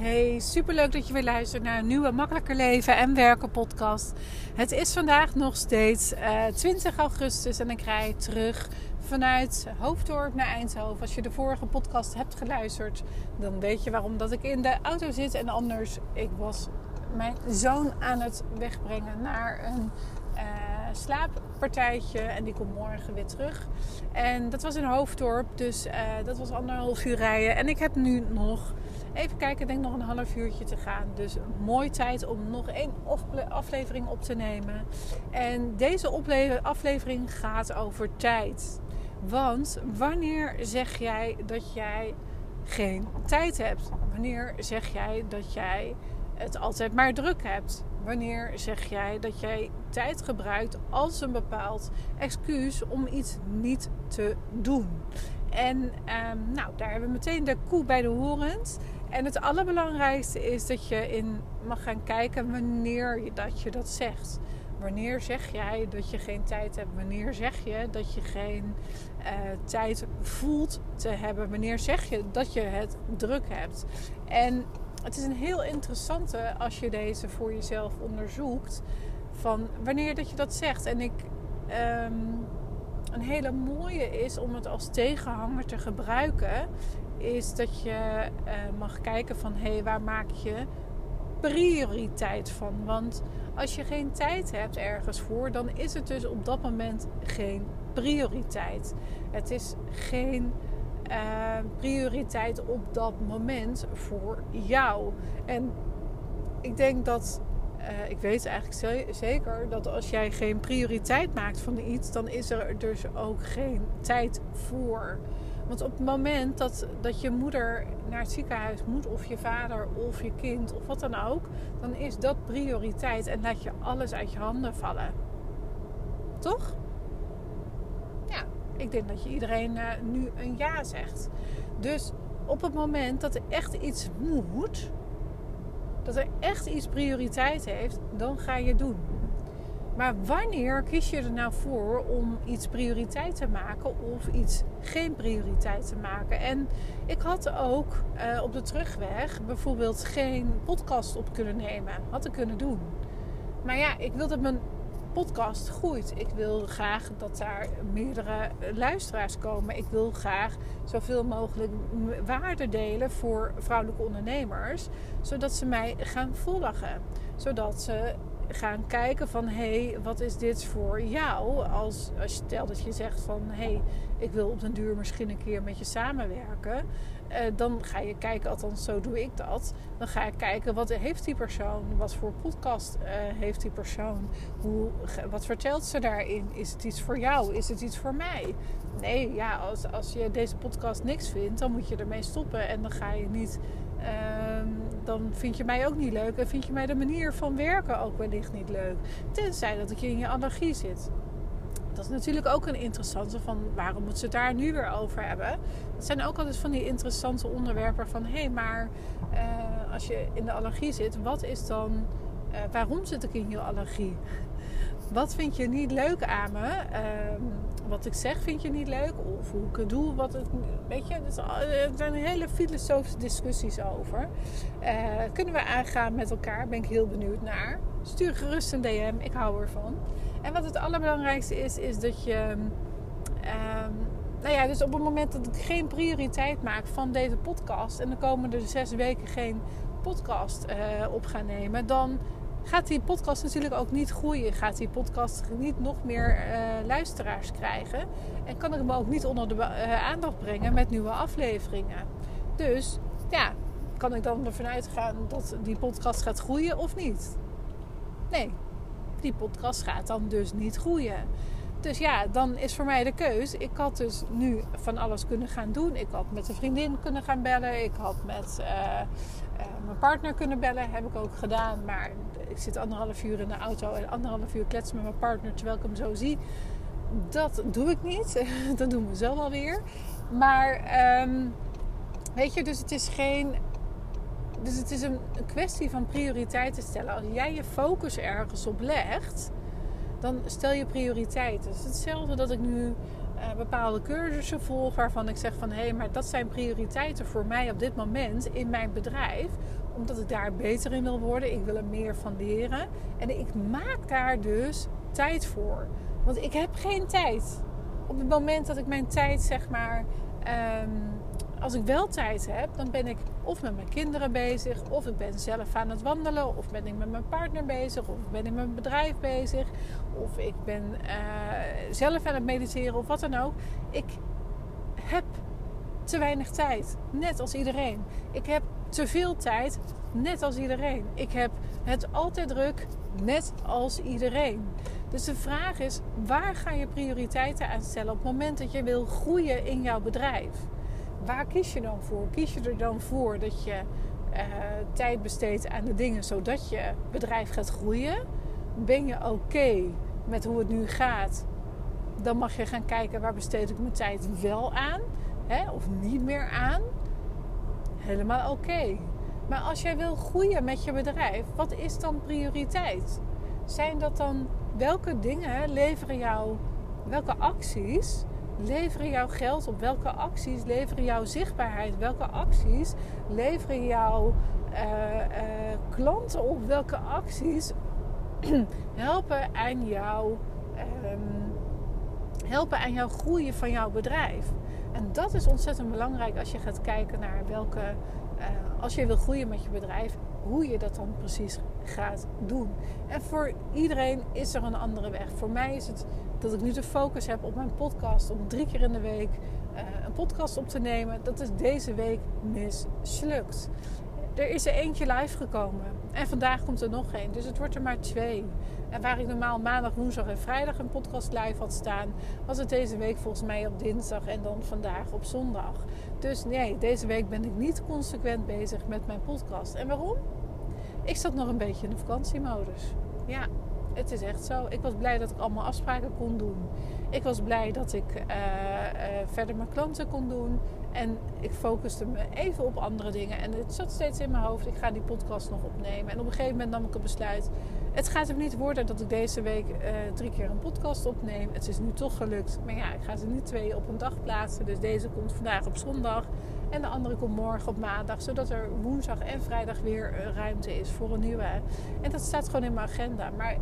Hey, superleuk dat je weer luistert naar een nieuwe Makkelijker Leven en Werken podcast. Het is vandaag nog steeds uh, eh, 20 augustus en ik rijd terug vanuit Hoofddorp naar Eindhoven. Als je de vorige podcast hebt geluisterd, dan weet je waarom dat ik in de auto zit. En anders, ik was mijn zoon aan het wegbrengen naar een uh, slaappartijtje. En die komt morgen weer terug. En dat was in Hoofddorp, dus uh, dat was anderhalf uur rijden. En ik heb nu nog Even kijken, denk nog een half uurtje te gaan. Dus mooi tijd om nog één aflevering op te nemen. En deze aflevering gaat over tijd. Want wanneer zeg jij dat jij geen tijd hebt? Wanneer zeg jij dat jij het altijd maar druk hebt? Wanneer zeg jij dat jij tijd gebruikt als een bepaald excuus om iets niet te doen? En um, nou, daar hebben we meteen de koe bij de horens. En het allerbelangrijkste is dat je in mag gaan kijken wanneer je dat, je dat zegt. Wanneer zeg jij dat je geen tijd hebt? Wanneer zeg je dat je geen uh, tijd voelt te hebben? Wanneer zeg je dat je het druk hebt? En het is een heel interessante als je deze voor jezelf onderzoekt. Van wanneer dat je dat zegt. En ik. Um, een hele mooie is om het als tegenhanger te gebruiken is dat je uh, mag kijken van hé, hey, waar maak je prioriteit van? Want als je geen tijd hebt ergens voor, dan is het dus op dat moment geen prioriteit. Het is geen uh, prioriteit op dat moment voor jou. En ik denk dat uh, ik weet eigenlijk zeker dat als jij geen prioriteit maakt van iets, dan is er dus ook geen tijd voor. Want op het moment dat, dat je moeder naar het ziekenhuis moet, of je vader of je kind of wat dan ook, dan is dat prioriteit en laat je alles uit je handen vallen. Toch? Ja, ik denk dat je iedereen uh, nu een ja zegt. Dus op het moment dat er echt iets moet, dat er echt iets prioriteit heeft, dan ga je doen. Maar wanneer kies je er nou voor om iets prioriteit te maken of iets geen prioriteit te maken? En ik had ook uh, op de terugweg bijvoorbeeld geen podcast op kunnen nemen. Had ik kunnen doen. Maar ja, ik wilde mijn podcast groeit. Ik wil graag dat daar meerdere luisteraars komen. Ik wil graag zoveel mogelijk waarde delen voor vrouwelijke ondernemers, zodat ze mij gaan volgen. Zodat ze gaan kijken van hé, hey, wat is dit voor jou? Als, als je stel dat je zegt van hé, hey, ik wil op den duur misschien een keer met je samenwerken. Uh, dan ga je kijken, althans zo doe ik dat. Dan ga je kijken wat heeft die persoon, wat voor podcast uh, heeft die persoon, hoe, wat vertelt ze daarin? Is het iets voor jou? Is het iets voor mij? Nee, ja, als, als je deze podcast niks vindt, dan moet je ermee stoppen en dan ga je niet Ehm, dan vind je mij ook niet leuk. En vind je mij de manier van werken ook wellicht niet leuk. Tenzij dat ik in je allergie zit. Dat is natuurlijk ook een interessante van waarom moet ze het daar nu weer over hebben. Het zijn ook altijd van die interessante onderwerpen van hé, hey, maar uh, als je in de allergie zit, wat is dan, uh, waarom zit ik in je allergie? Wat vind je niet leuk aan me? Uh, wat ik zeg vind je niet leuk? Of hoe ik het doe? Wat het, weet je, er zijn hele filosofische discussies over. Uh, kunnen we aangaan met elkaar? Ben ik heel benieuwd naar. Stuur gerust een DM, ik hou ervan. En wat het allerbelangrijkste is, is dat je. Um, nou ja, dus op het moment dat ik geen prioriteit maak van deze podcast. en de komende zes weken geen podcast uh, op ga nemen. dan gaat die podcast natuurlijk ook niet groeien. Gaat die podcast niet nog meer uh, luisteraars krijgen. En kan ik hem ook niet onder de uh, aandacht brengen met nieuwe afleveringen. Dus ja, kan ik dan ervan uitgaan dat die podcast gaat groeien of niet? Nee, die podcast gaat dan dus niet groeien. Dus ja, dan is voor mij de keus. Ik had dus nu van alles kunnen gaan doen. Ik had met een vriendin kunnen gaan bellen. Ik had met uh, mijn partner kunnen bellen. Heb ik ook gedaan. Maar ik zit anderhalf uur in de auto en anderhalf uur kletsen met mijn partner terwijl ik hem zo zie. Dat doe ik niet. dat doen we zo wel weer. Maar um, weet je, dus het is geen. Dus het is een kwestie van prioriteiten stellen. Als jij je focus ergens op legt, dan stel je prioriteiten. Hetzelfde dat ik nu uh, bepaalde cursussen volg waarvan ik zeg van hé, hey, maar dat zijn prioriteiten voor mij op dit moment in mijn bedrijf omdat ik daar beter in wil worden. Ik wil er meer van leren. En ik maak daar dus tijd voor. Want ik heb geen tijd. Op het moment dat ik mijn tijd, zeg maar. Ehm, als ik wel tijd heb, dan ben ik of met mijn kinderen bezig, of ik ben zelf aan het wandelen, of ben ik met mijn partner bezig, of ben ik met mijn bedrijf bezig, of ik ben uh, zelf aan het mediteren of wat dan ook. Ik heb te weinig tijd, net als iedereen. Ik heb te veel tijd, net als iedereen. Ik heb het altijd druk, net als iedereen. Dus de vraag is, waar ga je prioriteiten aan stellen op het moment dat je wil groeien in jouw bedrijf? Waar kies je dan voor? Kies je er dan voor dat je uh, tijd besteedt aan de dingen zodat je bedrijf gaat groeien? Ben je oké met hoe het nu gaat? Dan mag je gaan kijken waar besteed ik mijn tijd wel aan hè, of niet meer aan. Helemaal oké. Maar als jij wil groeien met je bedrijf, wat is dan prioriteit? Zijn dat dan welke dingen leveren jou, welke acties leveren jouw geld op? Welke acties leveren jouw zichtbaarheid? Welke acties leveren jouw uh, uh, klanten op? Welke acties helpen aan jou helpen aan jouw groeien van jouw bedrijf? En dat is ontzettend belangrijk als je gaat kijken naar welke, uh, als je wil groeien met je bedrijf, hoe je dat dan precies gaat doen. En voor iedereen is er een andere weg. Voor mij is het dat ik nu de focus heb op mijn podcast om drie keer in de week uh, een podcast op te nemen. Dat is deze week mislukt. Er is er eentje live gekomen. En vandaag komt er nog één. Dus het wordt er maar twee. En waar ik normaal maandag, woensdag en vrijdag een podcast live had staan, was het deze week volgens mij op dinsdag en dan vandaag op zondag. Dus nee, deze week ben ik niet consequent bezig met mijn podcast. En waarom? Ik zat nog een beetje in de vakantiemodus. Ja, het is echt zo. Ik was blij dat ik allemaal afspraken kon doen. Ik was blij dat ik uh, uh, verder mijn klanten kon doen. En ik focuste me even op andere dingen. En het zat steeds in mijn hoofd. Ik ga die podcast nog opnemen. En op een gegeven moment nam ik een besluit. Het gaat er niet worden dat ik deze week uh, drie keer een podcast opneem. Het is nu toch gelukt. Maar ja, ik ga ze nu twee op een dag plaatsen. Dus deze komt vandaag op zondag. En de andere komt morgen op maandag. Zodat er woensdag en vrijdag weer ruimte is voor een nieuwe. En dat staat gewoon in mijn agenda. Maar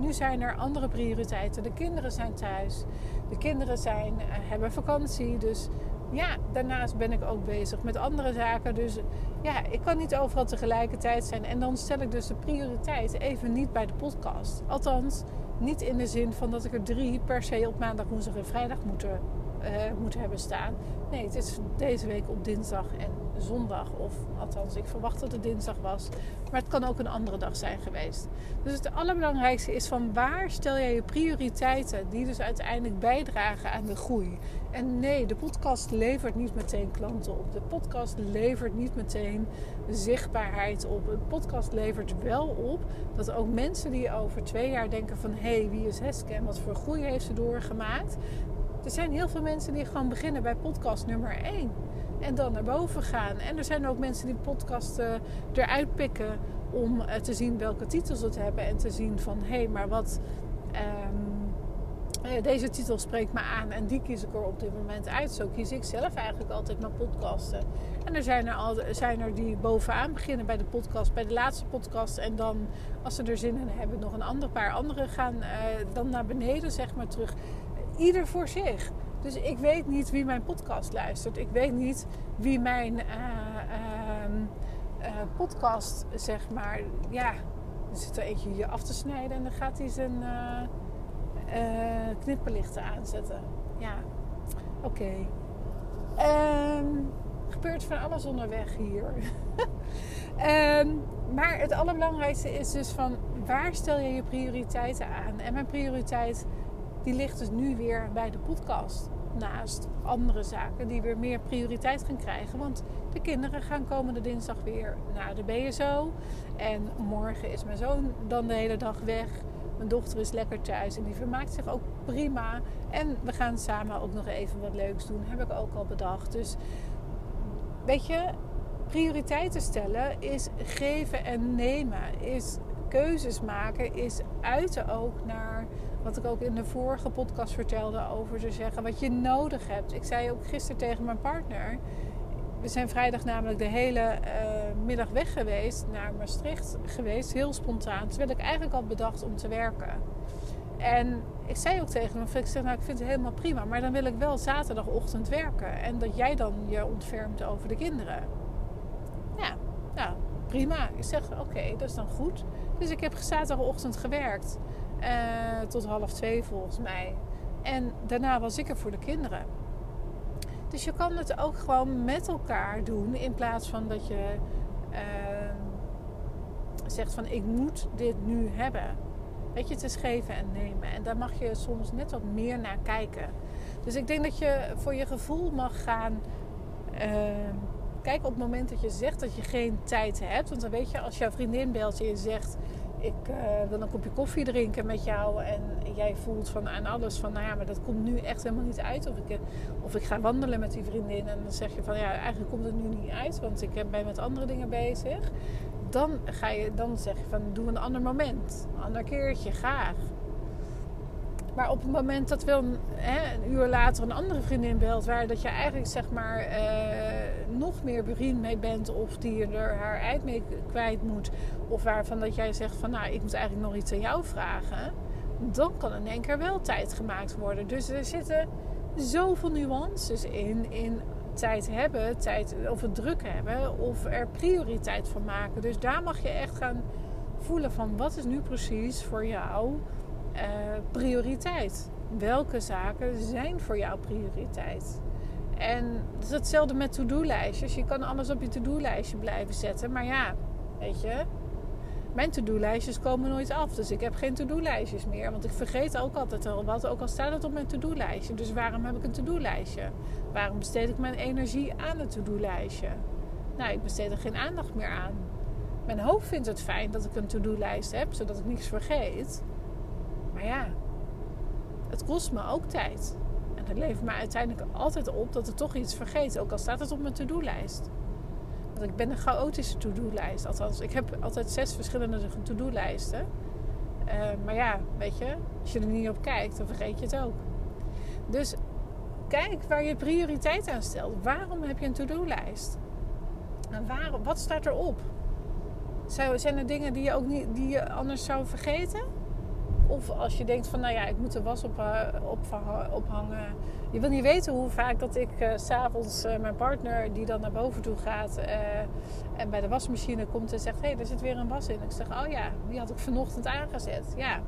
nu zijn er andere prioriteiten. De kinderen zijn thuis. De kinderen zijn, uh, hebben vakantie. Dus ja, daarnaast ben ik ook bezig met andere zaken. Dus ja, ik kan niet overal tegelijkertijd zijn. En dan stel ik dus de prioriteit even niet bij de podcast. Althans, niet in de zin van dat ik er drie per se op maandag, woensdag en vrijdag moeten uh, moeten hebben staan. Nee, het is deze week op dinsdag en zondag. Of althans, ik verwacht dat het dinsdag was. Maar het kan ook een andere dag zijn geweest. Dus het allerbelangrijkste is van waar stel jij je prioriteiten die dus uiteindelijk bijdragen aan de groei. En nee, de podcast levert niet meteen klanten op. De podcast levert niet meteen zichtbaarheid op. De podcast levert wel op dat ook mensen die over twee jaar denken van... hé, hey, wie is Heske en wat voor groei heeft ze doorgemaakt... Er zijn heel veel mensen die gewoon beginnen bij podcast nummer 1 en dan naar boven gaan. En er zijn ook mensen die podcasten eruit pikken om uh, te zien welke titels het hebben en te zien van hé, hey, maar wat. Um, deze titel spreekt me aan en die kies ik er op dit moment uit. Zo kies ik zelf eigenlijk altijd mijn podcasten. En er zijn er, al, zijn er die bovenaan beginnen bij de podcast, bij de laatste podcast. En dan, als ze er zin in hebben, nog een ander paar andere gaan dan naar beneden, zeg maar terug ieder voor zich. Dus ik weet niet wie mijn podcast luistert. Ik weet niet wie mijn uh, uh, uh, podcast, zeg maar. Ja, er zit er eentje hier af te snijden en dan gaat hij zijn knipperlichten aanzetten. Ja, oké. Okay. Um, gebeurt van alles onderweg hier. um, maar het allerbelangrijkste is dus van waar stel je je prioriteiten aan? En mijn prioriteit die ligt dus nu weer bij de podcast. Naast andere zaken die weer meer prioriteit gaan krijgen. Want de kinderen gaan komende dinsdag weer naar de BSO. En morgen is mijn zoon dan de hele dag weg. Mijn dochter is lekker thuis en die vermaakt zich ook prima. En we gaan samen ook nog even wat leuks doen. Heb ik ook al bedacht. Dus weet je, prioriteiten stellen is geven en nemen. Is keuzes maken. Is uiten ook naar wat ik ook in de vorige podcast vertelde over te zeggen wat je nodig hebt. Ik zei ook gisteren tegen mijn partner. we zijn vrijdag namelijk de hele uh, middag weg geweest, naar Maastricht geweest, heel spontaan. Terwijl ik eigenlijk al bedacht om te werken. En ik zei ook tegen hem, ik zeg nou ik vind het helemaal prima, maar dan wil ik wel zaterdagochtend werken. En dat jij dan je ontfermt over de kinderen. Ja, nou prima. Ik zeg oké, dat is dan goed. Dus ik heb zaterdagochtend gewerkt. Uh, tot half twee volgens mij. En daarna was ik er voor de kinderen. Dus je kan het ook gewoon met elkaar doen in plaats van dat je uh, zegt van ik moet dit nu hebben. Weet je, het is geven en nemen. En daar mag je soms net wat meer naar kijken. Dus ik denk dat je voor je gevoel mag gaan. Uh, kijk op het moment dat je zegt dat je geen tijd hebt. Want dan weet je, als jouw vriendin belt en je zegt ik uh, wil een kopje koffie drinken met jou en jij voelt van aan alles van, nou ja, maar dat komt nu echt helemaal niet uit. Of ik, eh, of ik ga wandelen met die vriendin en dan zeg je van, ja, eigenlijk komt het nu niet uit, want ik ben met andere dingen bezig. Dan, ga je, dan zeg je van, doe een ander moment, een ander keertje, graag. Maar op het moment dat wel een, hè, een uur later een andere vriendin belt, waar dat je eigenlijk zeg maar uh, nog meer bevriend mee bent, of die er haar eind mee kwijt moet, of waarvan dat jij zegt van nou, ik moet eigenlijk nog iets aan jou vragen, dan kan in één keer wel tijd gemaakt worden. Dus er zitten zoveel nuances in, in tijd hebben, tijd, of het druk hebben, of er prioriteit van maken. Dus daar mag je echt gaan voelen van wat is nu precies voor jou uh, prioriteit. Welke zaken zijn voor jou prioriteit? En het is hetzelfde met to-do-lijstjes. Je kan alles op je to-do-lijstje blijven zetten. Maar ja, weet je, mijn to-do-lijstjes komen nooit af. Dus ik heb geen to-do-lijstjes meer. Want ik vergeet ook altijd al wat, ook al staat het op mijn to-do-lijstje. Dus waarom heb ik een to-do-lijstje? Waarom besteed ik mijn energie aan het to-do-lijstje? Nou, ik besteed er geen aandacht meer aan. Mijn hoofd vindt het fijn dat ik een to-do-lijst heb, zodat ik niets vergeet. Maar ja, het kost me ook tijd. Het levert me uiteindelijk altijd op dat ik toch iets vergeet. Ook al staat het op mijn to-do-lijst. Want ik ben een chaotische to-do-lijst. Althans, ik heb altijd zes verschillende to-do-lijsten. Uh, maar ja, weet je, als je er niet op kijkt, dan vergeet je het ook. Dus kijk waar je prioriteit aan stelt. Waarom heb je een to-do-lijst? En waarom, wat staat erop? Zijn er dingen die je, ook niet, die je anders zou vergeten? Of als je denkt van, nou ja, ik moet de was op, uh, ophangen. Je wil niet weten hoe vaak dat ik uh, s'avonds uh, mijn partner, die dan naar boven toe gaat en bij de wasmachine komt en zegt: Hé, hey, er zit weer een was in. Ik zeg: Oh ja, die had ik vanochtend aangezet. Ja,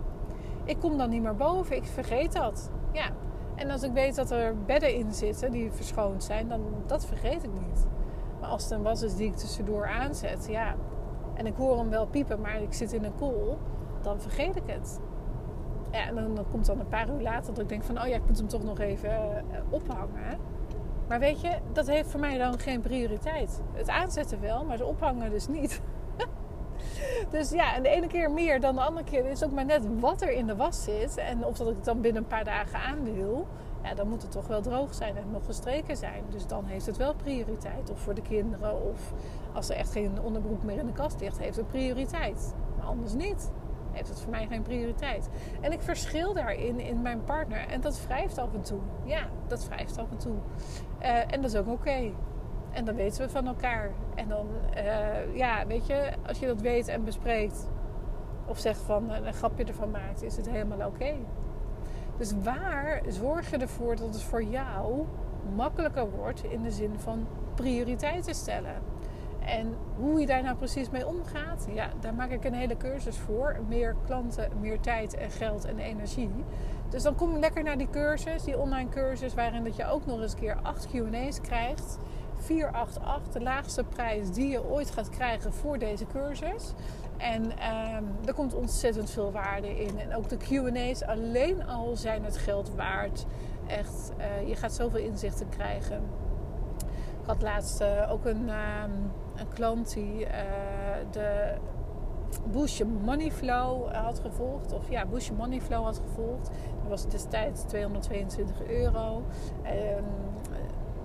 ik kom dan niet meer boven, ik vergeet dat. Ja, en als ik weet dat er bedden in zitten die verschoond zijn, dan dat vergeet ik niet. Maar als het een was is die ik tussendoor aanzet, ja, en ik hoor hem wel piepen, maar ik zit in een kool, dan vergeet ik het. Ja, en dan, komt dan een paar uur later dat ik denk van... oh ja, ik moet hem toch nog even uh, ophangen. Maar weet je, dat heeft voor mij dan geen prioriteit. Het aanzetten wel, maar het ophangen dus niet. dus ja, en de ene keer meer dan de andere keer. is ook maar net wat er in de was zit. En of dat ik het dan binnen een paar dagen aan wil. Ja, dan moet het toch wel droog zijn en nog gestreken zijn. Dus dan heeft het wel prioriteit. Of voor de kinderen. Of als er echt geen onderbroek meer in de kast ligt, heeft het prioriteit. Maar anders niet heeft het voor mij geen prioriteit. En ik verschil daarin in mijn partner. En dat wrijft af en toe. Ja, dat wrijft af en toe. Uh, en dat is ook oké. En dan weten we van elkaar. En dan, uh, ja, weet je, als je dat weet en bespreekt. Of zegt van een grapje ervan maakt, is het helemaal oké. Dus waar zorg je ervoor dat het voor jou makkelijker wordt in de zin van prioriteiten stellen? En hoe je daar nou precies mee omgaat, ja, daar maak ik een hele cursus voor. Meer klanten, meer tijd en geld en energie. Dus dan kom lekker naar die cursus, die online cursus, waarin dat je ook nog eens een keer 8 QA's krijgt. 488, de laagste prijs die je ooit gaat krijgen voor deze cursus. En um, er komt ontzettend veel waarde in. En ook de QA's alleen al zijn het geld waard. Echt, uh, je gaat zoveel inzichten krijgen. Had laatst uh, ook een. Um, een klant die uh, de Bush Money Flow had gevolgd. Of ja, Bush Money Flow had gevolgd. Dat was destijds 222 euro. En,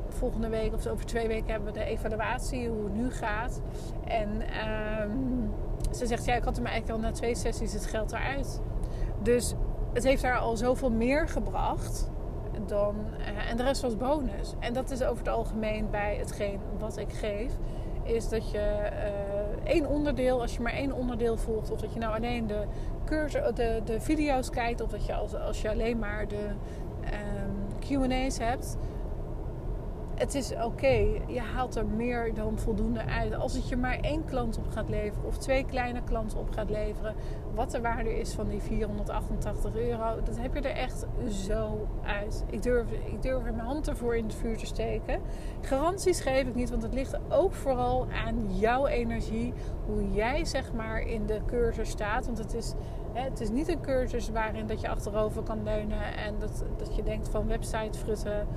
volgende week of over twee weken hebben we de evaluatie, hoe het nu gaat. En um, ze zegt, ja, ik had hem eigenlijk al na twee sessies het geld eruit. Dus het heeft haar al zoveel meer gebracht dan, eh, en de rest was bonus. En dat is over het algemeen bij hetgeen wat ik geef. Is dat je uh, één onderdeel, als je maar één onderdeel volgt, of dat je nou alleen de, cursus, de, de video's kijkt, of dat je als, als je alleen maar de um, QA's hebt, het is oké. Je haalt er meer dan voldoende uit. Als het je maar één klant op gaat leveren of twee kleine klanten op gaat leveren, wat de waarde is van die 488 euro, dat heb je er echt zo uit. Ik durf, ik durf mijn hand ervoor in het vuur te steken. Garanties geef ik niet, want het ligt ook vooral aan jouw energie, hoe jij zeg maar in de cursus staat. Want het is het is niet een cursus waarin dat je achterover kan leunen en dat, dat je denkt van website frutten.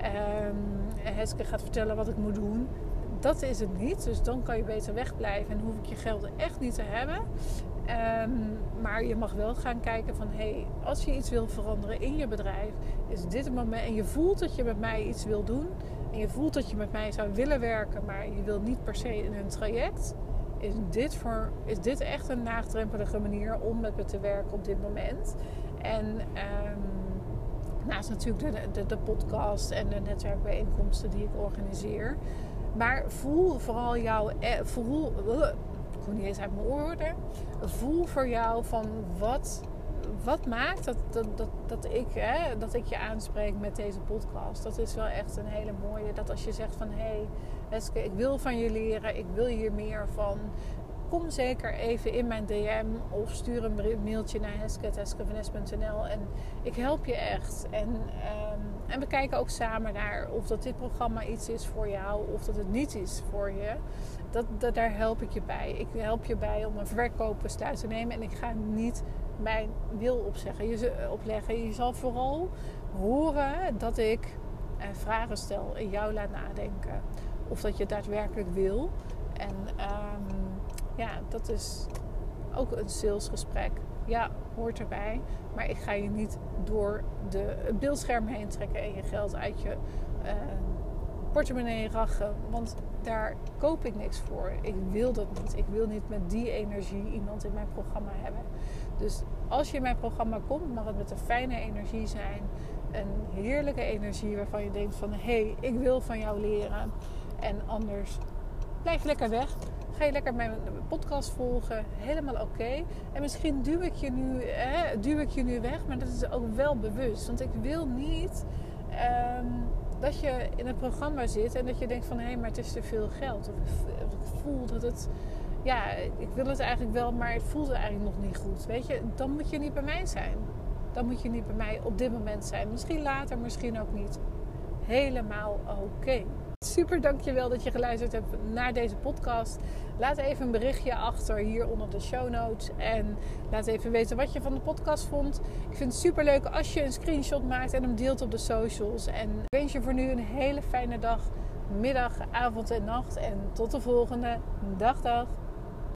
Um, Heske gaat vertellen wat ik moet doen. Dat is het niet. Dus dan kan je beter wegblijven en hoef ik je geld echt niet te hebben. Ehm, maar je mag wel gaan kijken van hey, als je iets wil veranderen in je bedrijf, is dit het moment. En je voelt dat je met mij iets wil doen. En je voelt dat je met mij zou willen werken, maar je wil niet per se in een traject. Is dit, voor, is dit echt een laagdrempelige manier om met me te werken op dit moment? En um, Naast natuurlijk de, de, de podcast en de netwerkbijeenkomsten die ik organiseer. Maar voel vooral jouw. Eh, voel, ik kon niet eens uit mijn woorden. Voel voor jou van wat, wat maakt dat, dat, dat, dat, ik, hè, dat ik je aanspreek met deze podcast. Dat is wel echt een hele mooie. Dat als je zegt van hé, hey, ik wil van je leren, ik wil hier meer van kom zeker even in mijn DM of stuur een mailtje naar hesket.heskevanes.nl en ik help je echt. En, um, en we kijken ook samen naar of dat dit programma iets is voor jou of dat het niet is voor je. Dat, dat, daar help ik je bij. Ik help je bij om een verkoopbesluit te nemen en ik ga niet mijn wil opzeggen, je, opleggen. Je zal vooral horen dat ik eh, vragen stel en jou laat nadenken. Of dat je daadwerkelijk wil. En um, ja, dat is ook een salesgesprek. Ja, hoort erbij. Maar ik ga je niet door de beeldscherm heen trekken en je geld uit je uh, portemonnee rachen. Want daar koop ik niks voor. Ik wil dat niet. Ik wil niet met die energie iemand in mijn programma hebben. Dus als je in mijn programma komt, mag het met een fijne energie zijn. Een heerlijke energie waarvan je denkt van... hé, hey, ik wil van jou leren. En anders blijf lekker weg. Ga je lekker mijn podcast volgen. Helemaal oké. En misschien duw ik, je nu, hè, duw ik je nu weg. Maar dat is ook wel bewust. Want ik wil niet ehm, dat je in het programma zit. En dat je denkt van... Hé, maar het is te veel geld. Of ik voel dat het... Ja, ik wil het eigenlijk wel. Maar het voelt eigenlijk nog niet goed. Weet je, dan moet je niet bij mij zijn. Dan moet je niet bij mij op dit moment zijn. Misschien later, misschien ook niet. Helemaal oké. Super dankjewel dat je geluisterd hebt naar deze podcast. Laat even een berichtje achter hier onder de show notes. En laat even weten wat je van de podcast vond. Ik vind het super leuk als je een screenshot maakt en hem deelt op de socials. En ik wens je voor nu een hele fijne dag, middag, avond en nacht. En tot de volgende. Dag, dag.